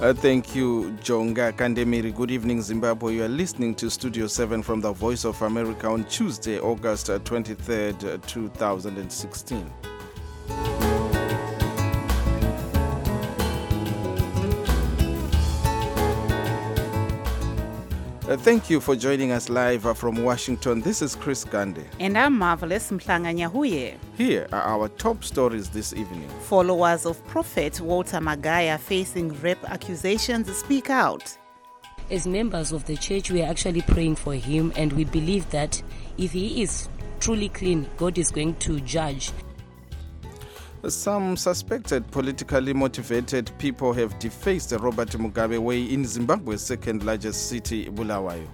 Uh, thank you, Jonga Kandemiri. Good evening, Zimbabwe. You are listening to Studio 7 from the Voice of America on Tuesday, August uh, 23rd, uh, 2016. Thank you for joining us live uh, from Washington. This is Chris Gande. And I'm Marvelous Mhlanga Nyahuye. Here are our top stories this evening. Followers of Prophet Walter Magaya facing rape accusations speak out. As members of the church, we are actually praying for him, and we believe that if he is truly clean, God is going to judge. Some suspected politically motivated people have defaced the Robert Mugabe Way in Zimbabwe's second largest city, Bulawayo.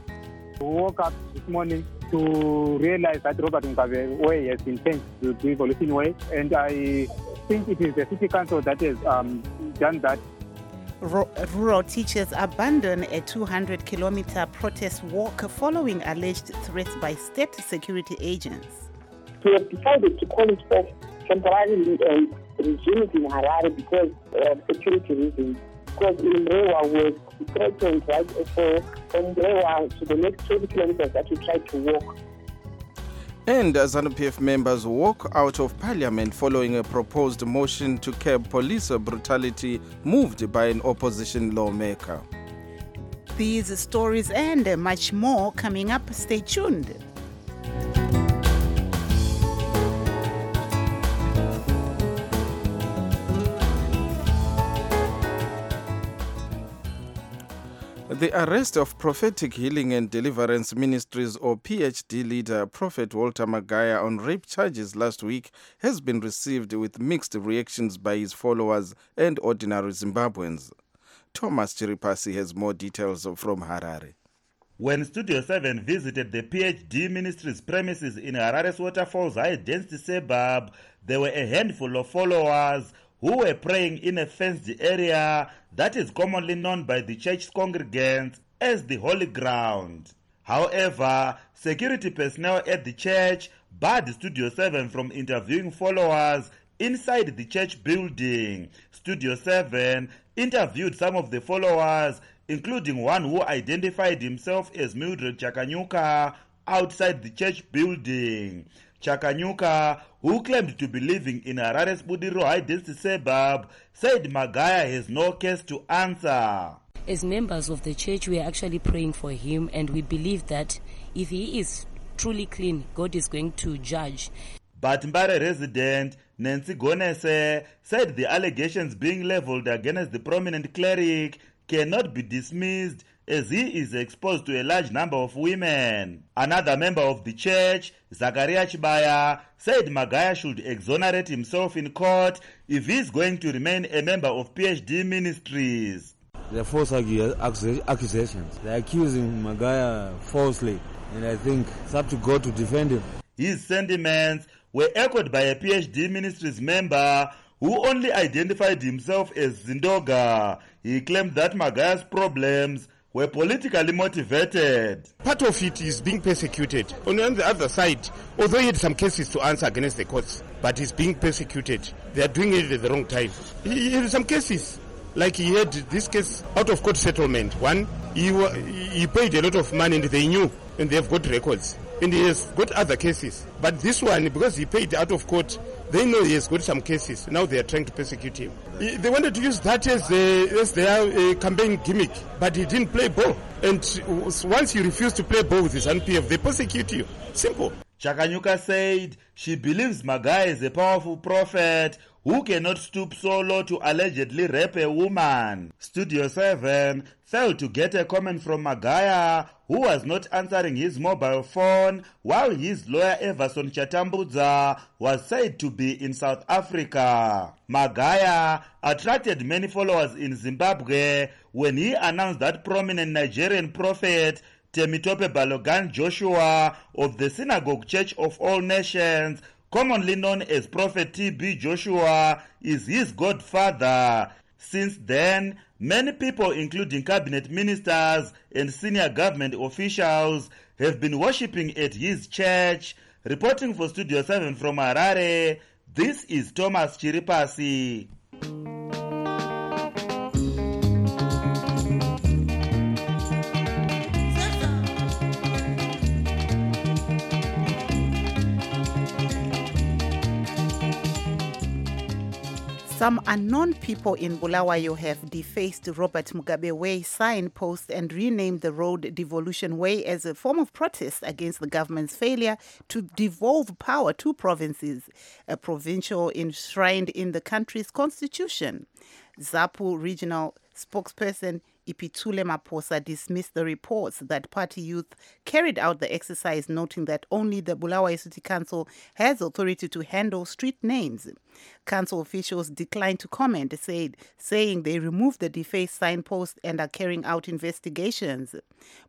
We woke up this morning to realize that Robert Mugabe Way has been changed to the Evolution Way, and I think it is the city council that has um, done that. Rural teachers abandon a 200 kilometer protest walk following alleged threats by state security agents. we have decided to call it off temporarily and resume um, it in Harare because of security reasons. Because in Mrewa was threatened right for from Mrewa to the next 20 kilometers that we tried to walk. And ZANU-PF members walk out of parliament following a proposed motion to curb police brutality moved by an opposition lawmaker. These stories and much more coming up. Stay tuned. The arrest of Prophetic Healing and Deliverance Ministries or PhD leader Prophet Walter Magaya on rape charges last week has been received with mixed reactions by his followers and ordinary Zimbabweans. Thomas Chiripasi has more details from Harare. When Studio 7 visited the PhD ministry's premises in Harare's Waterfalls High Density suburb, there were a handful of followers who were praying in a fenced area that is commonly known by the church's congregants as the holy ground. However, security personnel at the church barred Studio 7 from interviewing followers inside the church building. Studio 7 interviewed some of the followers, including one who identified himself as Mildred Chakanyuka outside the church building. Chakanyuka, who claimed to be living in Harare's Budiro High Density suburb, said Magaya has no case to answer. As members of the church, we are actually praying for him, and we believe that if he is truly clean, God is going to judge. But Mbare resident Nancy Gonese said the allegations being leveled against the prominent cleric cannot be dismissed as he is exposed to a large number of women. Another member of the church, Zakaria Chibaya, said Magaya should exonerate himself in court if he is going to remain a member of PhD ministries. They're false accu- accu- accusations. They're accusing Magaya falsely, and I think it's up to God to defend him. His sentiments were echoed by a PhD ministries member who only identified himself as Zindoga. He claimed that Magaya's problems were politically motivated. Part of it is being persecuted. On the other side, although he had some cases to answer against the courts, but he's being persecuted. They are doing it at the wrong time. He, had some cases. Like he had this case out of court settlement. One, he, he paid a lot of money and they knew and they have got records. And he has got other cases. But this one, because he paid out of court, they know he has got some cases. Now they are trying to persecute him. They wanted to use that as, a, as their campaign gimmick, but he didn't play ball. And once you refuse to play ball with ZANU PF, they persecute you. Simple. Chakanyuka said she believes Magaya is a powerful prophet who cannot stoop so low to allegedly rape a woman. Studio 7 failed to get a comment from Magaya, who was not answering his mobile phone, while his lawyer Everson Chatambudza was said to be in South Africa. Magaya attracted many followers in Zimbabwe when he announced that prominent Nigerian prophet Temitope Balogan Joshua of the Synagogue Church of All Nations, commonly known as Prophet T.B. Joshua, is his godfather. Since then, many people, including cabinet ministers and senior government officials, have been worshipping at his church. Reporting for Studio 7 from Harare, this is Thomas Chiripasi. Some unknown people in Bulawayo have defaced Robert Mugabe Way signpost and renamed the road Devolution Way as a form of protest against the government's failure to devolve power to provinces, a provincial enshrined in the country's constitution. ZAPU regional spokesperson Iphithule Maphosa dismissed the reports that party youth carried out the exercise, noting that only the Bulawayo City Council has authority to handle street names. Council officials declined to comment, said, saying they removed the defaced signpost and are carrying out investigations.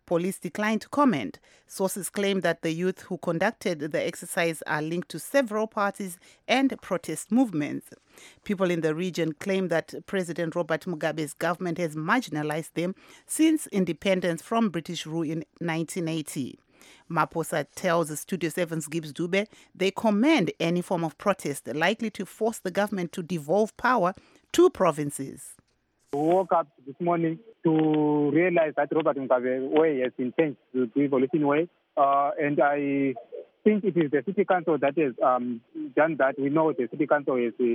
Police declined to comment. Sources claim that the youth who conducted the exercise are linked to several parties and protest movements. People in the region claim that President Robert Mugabe's government has marginalized them since independence from British rule in 1980. Maphosa tells Studio 7's Gibbs Dube they commend any form of protest likely to force the government to devolve power to provinces. We woke up this morning to realize that Robert Mugabe way has been changed to the way. Uh, and I think it is the city council that has um, done that. We know the city council is the,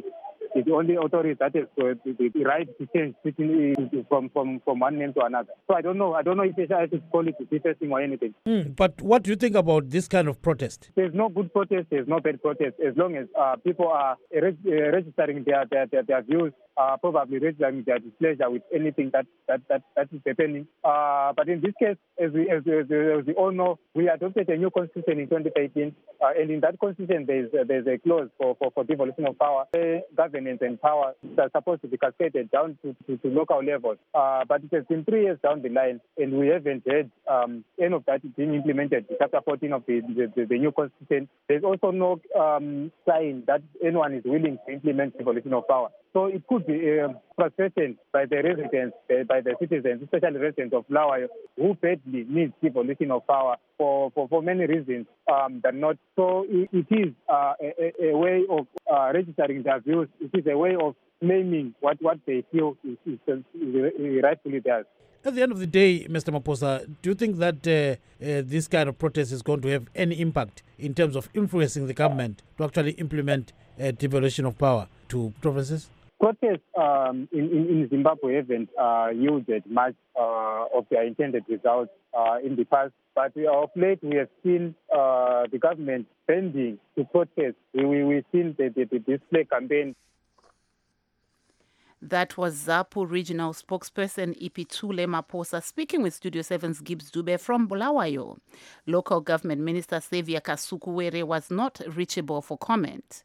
is the only authority that has uh, the, the right to change city, from, from, from one name to another. So I don't know. I don't know if I should call it protesting or anything. Mm, but what do you think about this kind of protest? There's no good protest. There's no bad protest. As long as uh, people are reg- uh, registering their, their, their, their views uh, probably registering their displeasure with anything that that that, that is happening. Uh, but in this case, as we, as, as, as we all know, we adopted a new constitution in 2018, uh, and in that constitution there's there's a clause for, for, for devolution of power, governance and power are supposed to be cascaded down to, to, to local levels. Uh, but it has been three years down the line, and we haven't heard um, any of that being implemented. Chapter 14 of the, the, the new constitution. There's also no um, sign that anyone is willing to implement devolution of power. So it could be um, frustration by the residents, uh, by the citizens, especially residents of Bulawayo, who badly need devolution of power for, for, for many reasons um, than not. So it, it is uh, a, a, way of uh, registering their views. It is a way of claiming what, what they feel is, is, is rightfully theirs. At the end of the day, Mr. Maphosa, do you think that uh, uh, this kind of protest is going to have any impact in terms of influencing the government to actually implement a devolution of power to provinces? Protests um, in, in, Zimbabwe haven't uh, yielded much uh, of their intended results uh, in the past. But of late, we have seen uh, the government bending to protest. We, we, we've seen the, the, the display campaign. That was ZAPU regional spokesperson Iphithule Maphosa speaking with Studio 7's Gibbs Dube from Bulawayo. Local government minister Saviour Kasukuwere was not reachable for comment.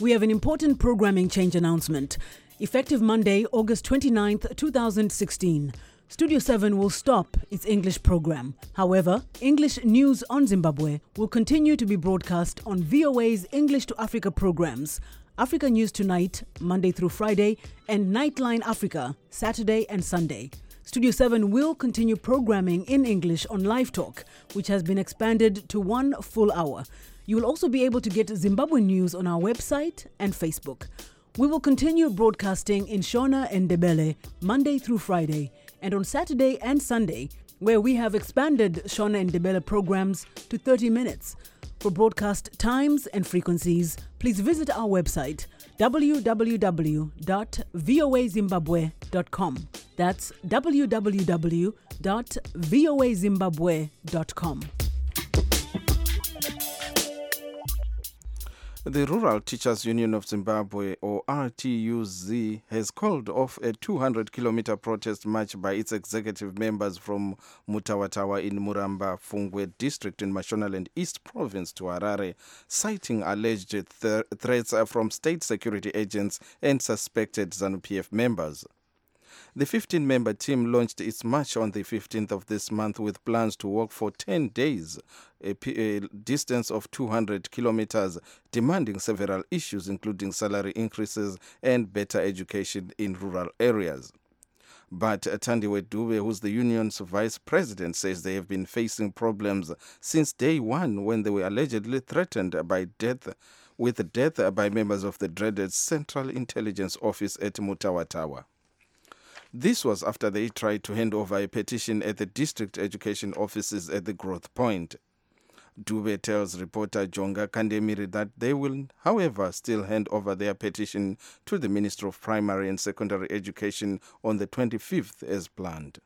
We have an important programming change announcement. Effective Monday, August 29th, 2016, Studio 7 will stop its English program. However, English news on Zimbabwe will continue to be broadcast on VOA's English to Africa programs Africa News Tonight, Monday through Friday, and Nightline Africa, Saturday and Sunday. Studio 7 will continue programming in English on Live Talk, which has been expanded to one full hour. You will also be able to get Zimbabwe news on our website and Facebook. We will continue broadcasting in Shona and Ndebele Monday through Friday, and on Saturday and Sunday, where we have expanded Shona and Ndebele programs to 30 minutes. For broadcast times and frequencies, please visit our website www.voazimbabwe.com. That's www.voazimbabwe.com. The Rural Teachers Union of Zimbabwe, or RTUZ, has called off a 200 kilometer protest march by its executive members from Mutawatawa in Maramba Pfungwe district in Mashonaland East province to Harare, citing alleged th- threats from state security agents and suspected ZANU PF members. The 15 member team launched its march on the 15th of this month with plans to walk for 10 days, a, distance of 200 kilometers, demanding several issues, including salary increases and better education in rural areas. But uh, Tandiwe Dube, who's the union's vice president, says they have been facing problems since day one when they were allegedly threatened by death with death by members of the dreaded Central Intelligence Office at Mutawatawa. This was after they tried to hand over a petition at the district education offices at the Growth Point. Dube tells reporter Jonga Kandemiri that they will, however, still hand over their petition to the Minister of Primary and Secondary Education on the 25th as planned.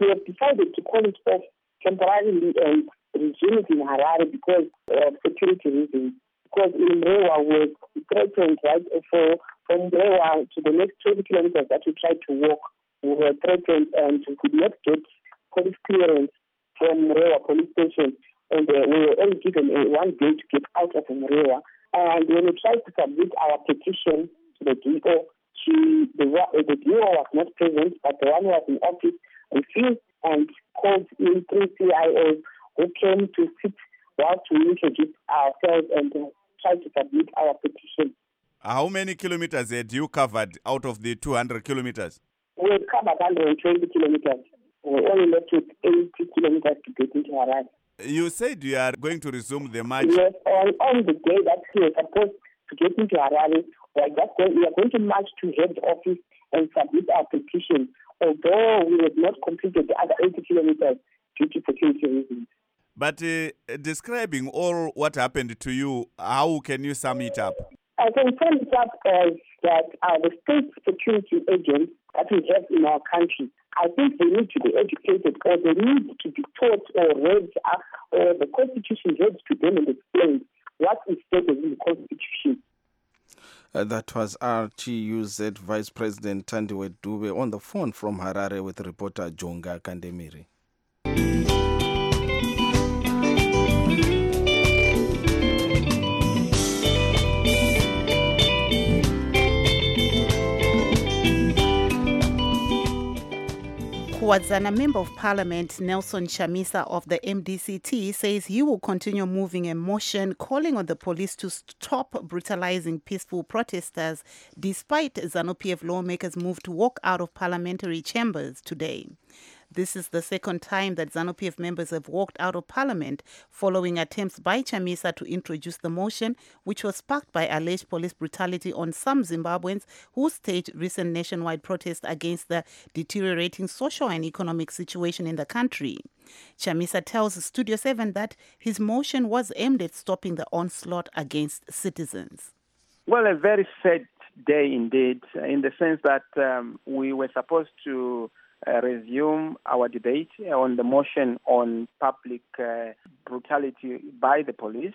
We have decided to call it off temporarily and resume it in Harare because of security reasons. Because in Rewa was threatened, right, for from Rewa to the next 20 kilometers that we tried to walk, we were threatened and we could not get police clearance from Rewa police station. And uh, we were only given uh, one day to get out of Rewa. And when we tried to submit our petition to the DO, she, the, the DO was not present, but the one who was in office refused and called in three CIOs who came to sit whilst we introduced ourselves and uh, tried to submit our petition. How many kilometers had you covered out of the 200 kilometers? We had covered 120 kilometers. We only left with 80 kilometers to get into Harare. You said you are going to resume the march. Yes, on, on the day that we were supposed to get into Harare, we are, just going, we are going to march to head office and submit our petition, although we had not completed the other 80 kilometers due to security reasons. But uh, describing all what happened to you, how can you sum it up? I can sum it up as that uh, the state security agents that we have in our country, I think they need to be educated or they need to be taught or read uh, or the Constitution read to them and explained what is stated in the Constitution. Uh, that was RTUZ Vice President Tandiwe Dube on the phone from Harare with reporter Jonga Kandemiri. Kuwadzana Member of Parliament Nelson Chamisa of the MDCT says he will continue moving a motion calling on the police to stop brutalizing peaceful protesters despite ZANU PF lawmakers' move to walk out of parliamentary chambers today. This is the second time that ZANU-PF members have walked out of parliament following attempts by Chamisa to introduce the motion, which was sparked by alleged police brutality on some Zimbabweans who staged recent nationwide protests against the deteriorating social and economic situation in the country. Chamisa tells Studio 7 that his motion was aimed at stopping the onslaught against citizens. Well, a very sad day indeed, in the sense that um, we were supposed to uh, resume our debate on the motion on public uh, brutality by the police.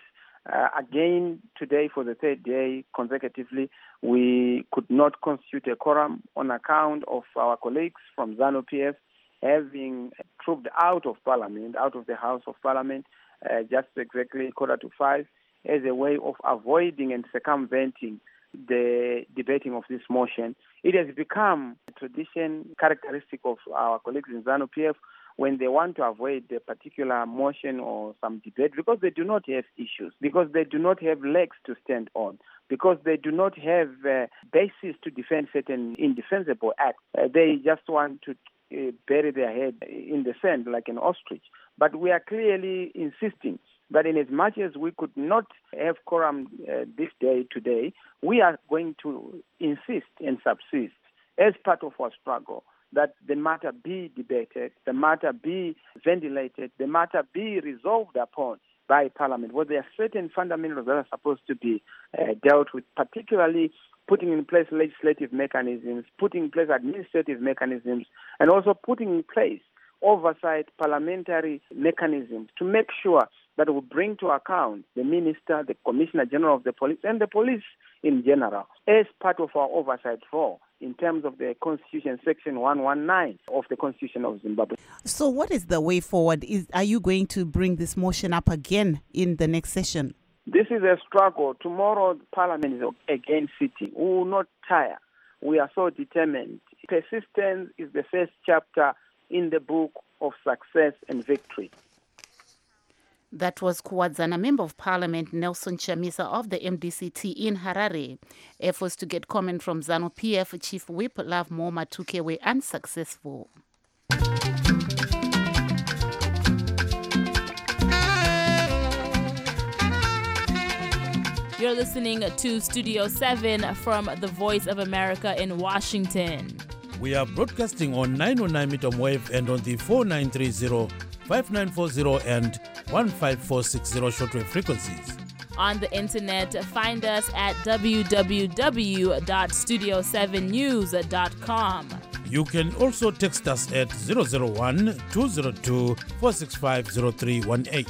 Uh, again, today, for the third day consecutively, we could not constitute a quorum on account of our colleagues from ZANU PF having trooped out of Parliament, out of the House of Parliament, uh, just exactly quarter to five, as a way of avoiding and circumventing the debating of this motion. It has become a tradition, characteristic of our colleagues in ZANU PF when they want to avoid a particular motion or some debate because they do not have issues, because they do not have legs to stand on, because they do not have uh, basis to defend certain indefensible acts. Uh, they just want to uh, bury their head in the sand like an ostrich. But we are clearly insisting that in as much as we could not have quorum uh, this day, today, we are going to insist and subsist as part of our struggle that the matter be debated, the matter be ventilated, the matter be resolved upon by Parliament, where there are certain fundamentals that are supposed to be uh, dealt with, particularly putting in place legislative mechanisms, putting in place administrative mechanisms, and also putting in place oversight parliamentary mechanisms to make sure that will bring to account the minister, the commissioner general of the police, and the police in general as part of our oversight role in terms of the Constitution, Section 119 of the Constitution of Zimbabwe. So, what is the way forward? Is are you going to bring this motion up again in the next session? This is a struggle. Tomorrow, Parliament is again sitting. We will not tire. We are so determined. Persistence is the first chapter in the book of success and victory. That was Kuwadzana Member of Parliament Nelson Chamisa of the MDCT in Harare. Efforts to get comment from ZANU PF Chief Whip Lovemore Matuke were unsuccessful. You're listening to Studio 7 from the Voice of America in Washington. We are broadcasting on 909 meter wave and on the 4930 5940 and 15460 shortwave frequencies. On the internet, find us at www.studio7news.com. You can also text us at 001 202 465 0318.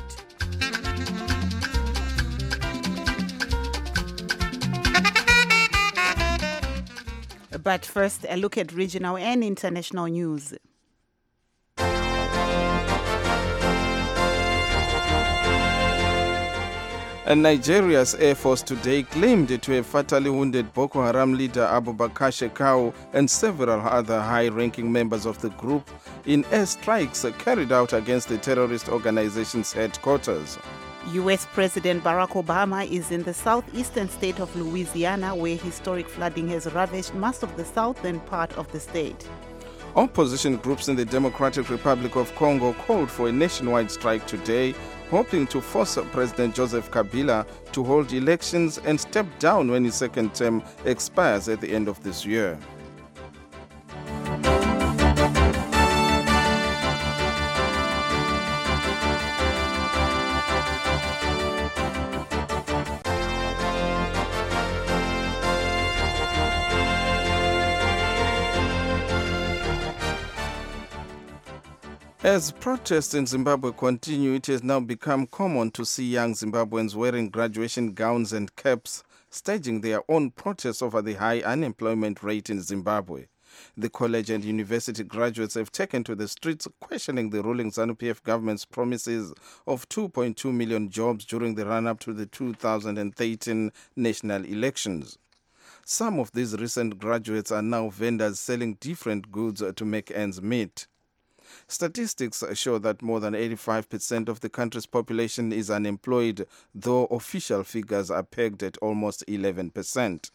But first, a look at regional and international news. And Nigeria's Air Force today claimed to have fatally wounded Boko Haram leader Abubakar Shekau and several other high ranking members of the group in airstrikes carried out against the terrorist organization's headquarters. US President Barack Obama is in the southeastern state of Louisiana, where historic flooding has ravaged most of the southern part of the state. Opposition groups in the Democratic Republic of Congo called for a nationwide strike today, hoping to force President Joseph Kabila to hold elections and step down when his second term expires at the end of this year. As protests in Zimbabwe continue, it has now become common to see young Zimbabweans wearing graduation gowns and caps, staging their own protests over the high unemployment rate in Zimbabwe. The college and university graduates have taken to the streets questioning the ruling ZANU PF government's promises of 2.2 million jobs during the run up to the 2013 national elections. Some of these recent graduates are now vendors selling different goods to make ends meet. Statistics show that more than 85% of the country's population is unemployed, though official figures are pegged at almost 11%.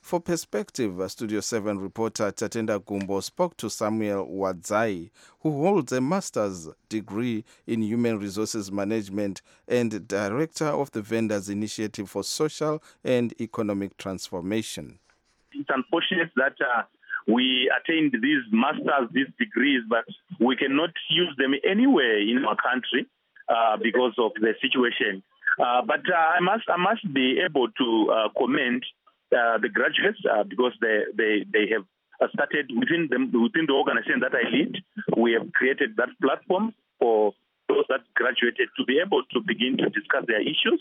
For perspective, Studio 7 reporter Tatenda Gumbo spoke to Samuel Wadzai, who holds a master's degree in human resources management and director of the Vendors Initiative for Social and Economic Transformation. It's unfortunate that uh, we attained these masters, these degrees, but we cannot use them anywhere in our country uh, because of the situation. Uh, but uh, I must I must be able to uh, commend uh, the graduates uh, because they they they have started within them within the organization that I lead. We have created that platform for those that graduated to be able to begin to discuss their issues,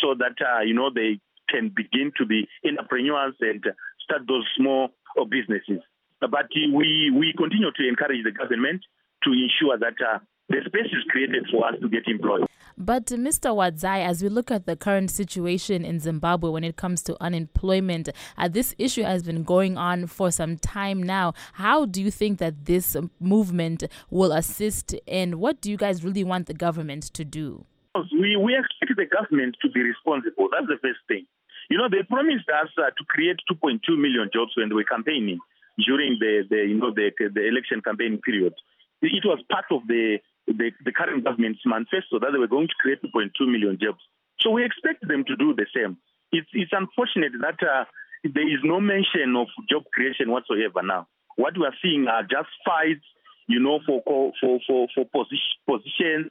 so that you know they can begin to be entrepreneurs and start those small businesses. But we, we continue to encourage the government to ensure that uh, the space is created for us to get employed. But Mr. Wadzai, as we look at the current situation in Zimbabwe when it comes to unemployment, uh, this issue has been going on for some time now. How do you think that this movement will assist, and what do you guys really want the government to do? We, we expect the government to be responsible. That's the first thing. You know, they promised us uh, to create 2.2 million jobs when they were campaigning during the, the you know the, the election campaign period. It was part of the, the, the current government's manifesto that they were going to create 2.2 million jobs. So we expect them to do the same. It's, it's unfortunate that uh, there is no mention of job creation whatsoever now. What we are seeing are just fights, you know, for for for for position, positions,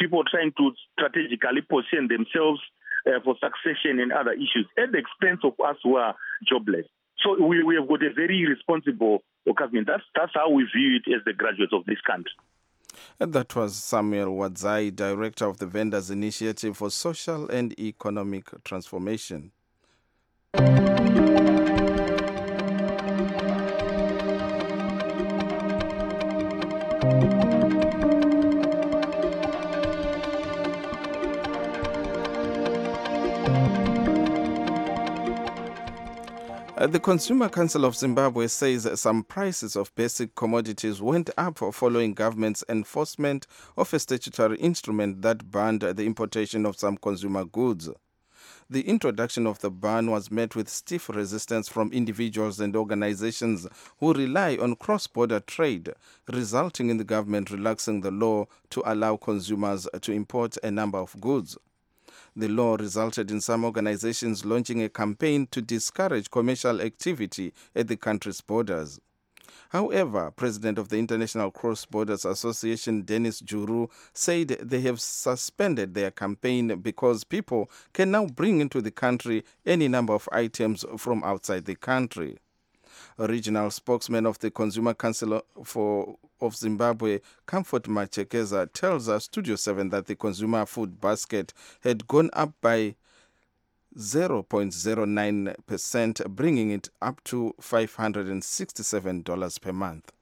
people trying to strategically position themselves uh, for succession and other issues at the expense of us who are jobless. So we, we have got a very responsible government. That's, that's how we view it as the graduates of this country. And that was Samuel Wadzai, Director of the Vendors Initiative for Social and Economic Transformation. Uh, the Consumer Council of Zimbabwe says some prices of basic commodities went up following government's enforcement of a statutory instrument that banned the importation of some consumer goods. The introduction of the ban was met with stiff resistance from individuals and organizations who rely on cross border trade, resulting in the government relaxing the law to allow consumers to import a number of goods. The law resulted in some organizations launching a campaign to discourage commercial activity at the country's borders. However, President of the International Cross Borders Association, Dennis Juru, said they have suspended their campaign because people can now bring into the country any number of items from outside the country. A regional spokesman of the Consumer Council for, of Zimbabwe, Comfort Muchekeza, tells us Studio 7 that the consumer food basket had gone up by 0.09%, bringing it up to $567 per month.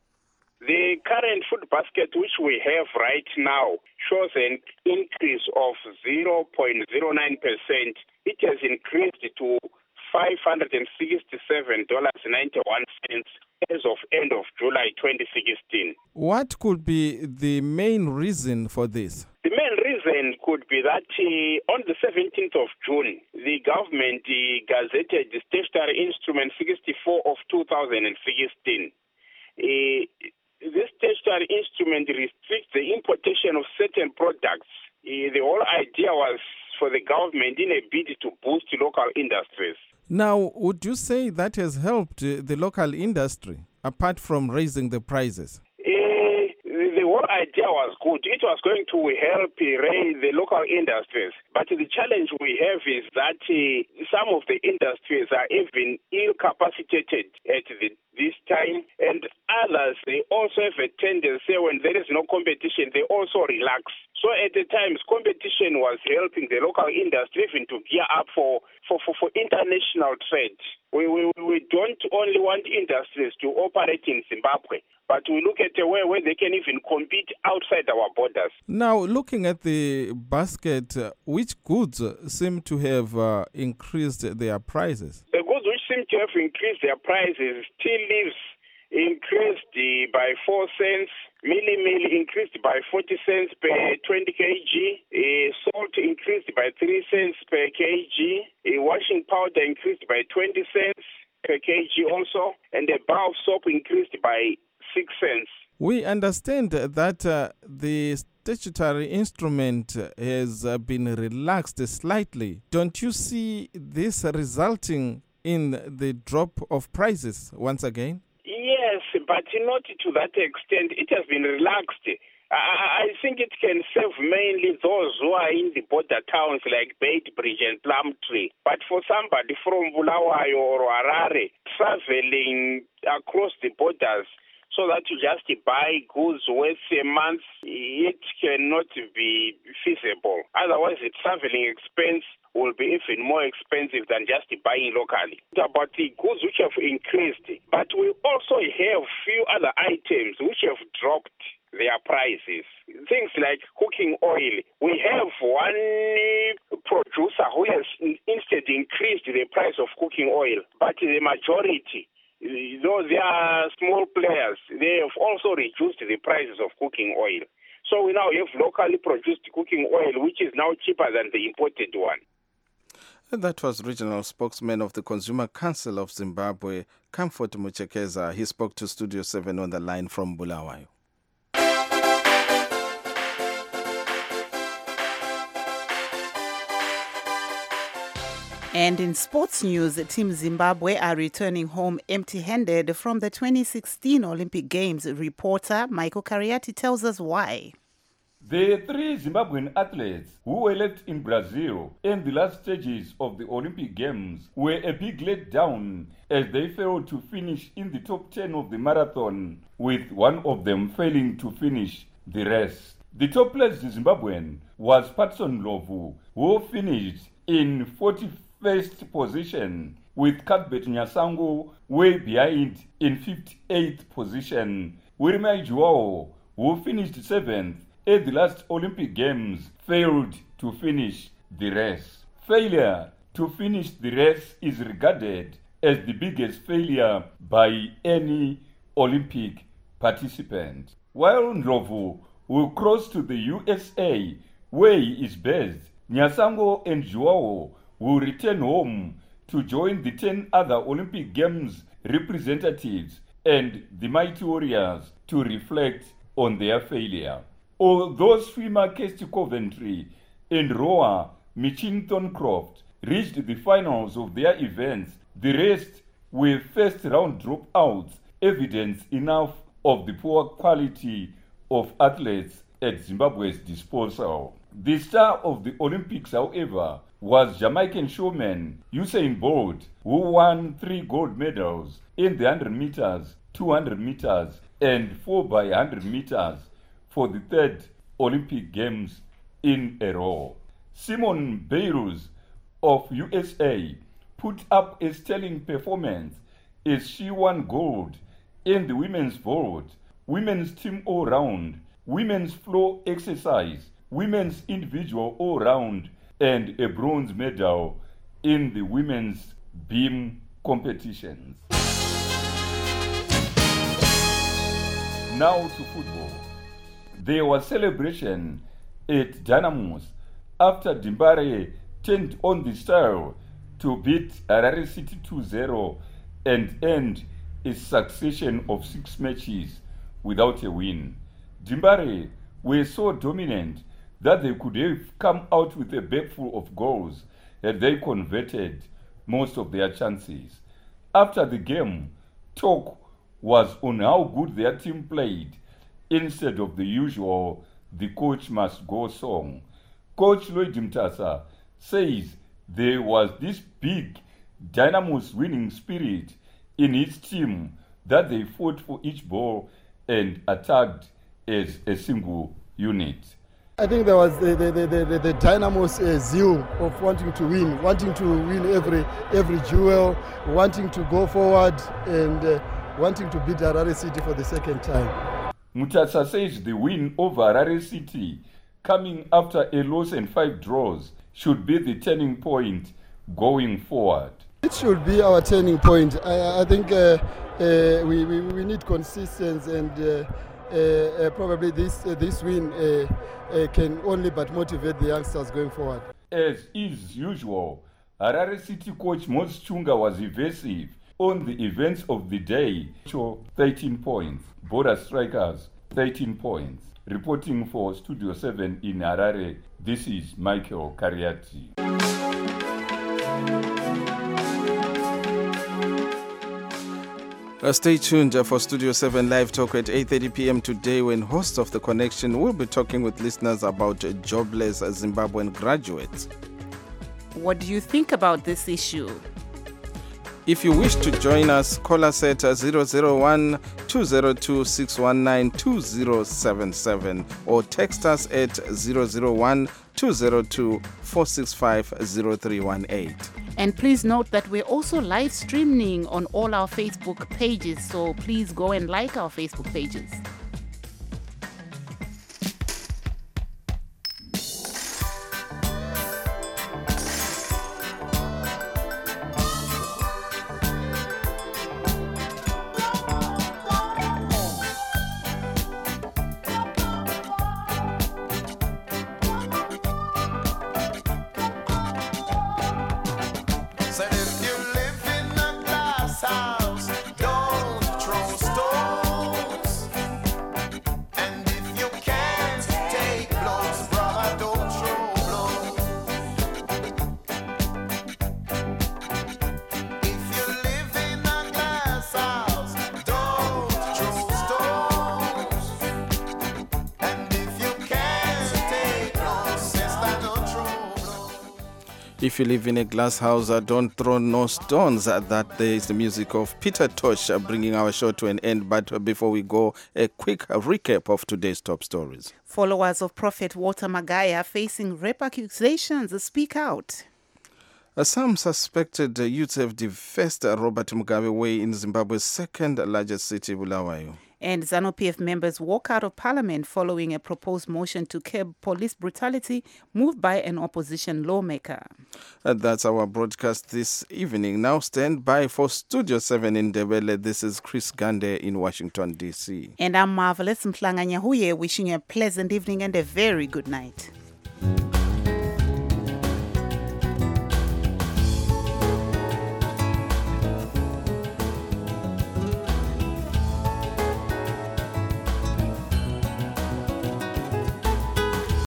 The current food basket which we have right now shows an increase of 0.09%. It has increased to $567.91 as of end of July 2016. What could be the main reason for this? The main reason could be that uh, on the 17th of June, the government uh, gazetted the statutory instrument 64 of 2016. Uh, this statutory instrument restricts the importation of certain products. Uh, the whole idea was for the government in a bid to boost local industries. Now, would you say that has helped uh, the local industry apart from raising the prices? Uh, the whole idea was good. It was going to help uh, raise the local industries. But the challenge we have is that uh, some of the industries are even ill capacitated at the, this time, and others they also have a tendency when there is no competition, they also relax. So at the times, competition was helping the local industry even to gear up for, for, for, for international trade. We, we, we don't only want industries to operate in Zimbabwe, but we look at a way where they can even compete outside our borders. Now, looking at the basket, uh, which goods seem to have uh, increased their prices? The goods which seem to have increased their prices still leaves increased uh, by 4 cents, Milli increased by 40 cents per 20 kg. Uh, salt increased by 3 cents per kg. Uh, washing powder increased by 20 cents per kg also. And the bar of soap increased by 6 cents. We understand that uh, the statutory instrument has been relaxed slightly. Don't you see this resulting in the drop of prices once again? But not to that extent. It has been relaxed. I, think it can serve mainly those who are in the border towns like Beitbridge and Plumtree. But for somebody from Bulawayo or Harare traveling across the borders, so that you just buy goods worth a month, it cannot be feasible. Otherwise, the traveling expense will be even more expensive than just buying locally. About the goods which have increased, but we also have few other items which have dropped their prices. Things like cooking oil. We have one producer who has instead increased the price of cooking oil, but the majority though they are small players, they have also reduced the prices of cooking oil. So we now have locally produced cooking oil, which is now cheaper than the imported one. That was regional spokesman of the Consumer Council of Zimbabwe, Comfort Muchekeza. He spoke to Studio 7 on the line from Bulawayo. And in sports news, Team Zimbabwe are returning home empty handed from the 2016 Olympic Games. Reporter Michael Cariati tells us why. The three Zimbabwean athletes who were left in Brazil in the last stages of the Olympic Games were a big letdown as they failed to finish in the top 10 of the marathon, with one of them failing to finish the race. The top placed Zimbabwean was Patson Lovu, who finished in 40 first position with Cuthbert Nyasango way behind in 58th position. Wirimai Joao, who finished seventh at the last Olympic Games, failed to finish the race. Failure to finish the race is regarded as the biggest failure by any Olympic participant. While Ndlovu will cross to the USA, where he is based, Nyasango and Joao will return home to join the 10 other Olympic Games representatives and the Mighty Warriors to reflect on their failure. Although swimmer Kirsty Coventry and rower Micheen Thornycroft reached the finals of their events, the rest were first round dropouts evidence enough of the poor quality of athletes at Zimbabwe's disposal. The star of the Olympics, however, was Jamaican showman Usain Bolt, who won three gold medals in the 100 meters, 200 meters, and 4 by 100 meters for the third Olympic Games in a row. Simone Biles of USA put up a sterling performance as she won gold in the women's vault, women's team all round, women's floor exercise, women's individual all round, and a bronze medal in the women's beam competitions. Now to football. There was celebration at Dynamos after Dembare turned on the style to beat Harare City 2-0 and end a succession of six matches without a win. Dembare were so dominant that they could have come out with a bag full of goals had they converted most of their chances. After the game, talk was on how good their team played instead of the usual the coach must go song. Coach Lloyd Mutasa says there was this big Dynamo's winning spirit in his team that they fought for each ball and attacked as a single unit. I think there was the, the, the, the, the Dynamo's uh, zeal of wanting to win, wanting to win every, every duel, wanting to go forward and uh, wanting to beat Harare City for the second time. Mutasa says the win over Harare City, coming after a loss and five draws, should be the turning point going forward. It should be our turning point. I, I think uh, uh, we, we, we, need consistency and uh, uh, uh probably this, uh, this win can only but motivate the youngsters going forward. As is usual, Harare City coach Mos Chunga was evasive on the events of the day. 13 points. Border Strikers 13 points. Reporting for Studio 7 in Harare, this is Michael Cariati. Uh, stay tuned uh, for Studio 7 Live Talk at 8.30 p.m. today when host of The Connection will be talking with listeners about uh, jobless Zimbabwean graduates. What do you think about this issue? If you wish to join us, call us at uh, 001 202 619 2077 or text us at 001 202 465 0318. And please note that we're also live streaming on all our Facebook pages, so please go and like our Facebook pages. If you live in a glass house, uh, don't throw no stones. Uh, that there is the music of Peter Tosh uh, bringing our show to an end. But before we go, a quick recap of today's top stories. Followers of Prophet Walter Magaya facing rape accusations speak out. Some suspected youths have defaced Robert Mugabe Way in Zimbabwe's second largest city, Bulawayo and ZANU PF members walk out of parliament following a proposed motion to curb police brutality moved by an opposition lawmaker. And that's our broadcast this evening. Now stand by for Studio 7 in Ndebele. This is Chris Gande in Washington, D.C. And I'm Marvelous Mhlanga-Nyahuye wishing you a pleasant evening and a very good night.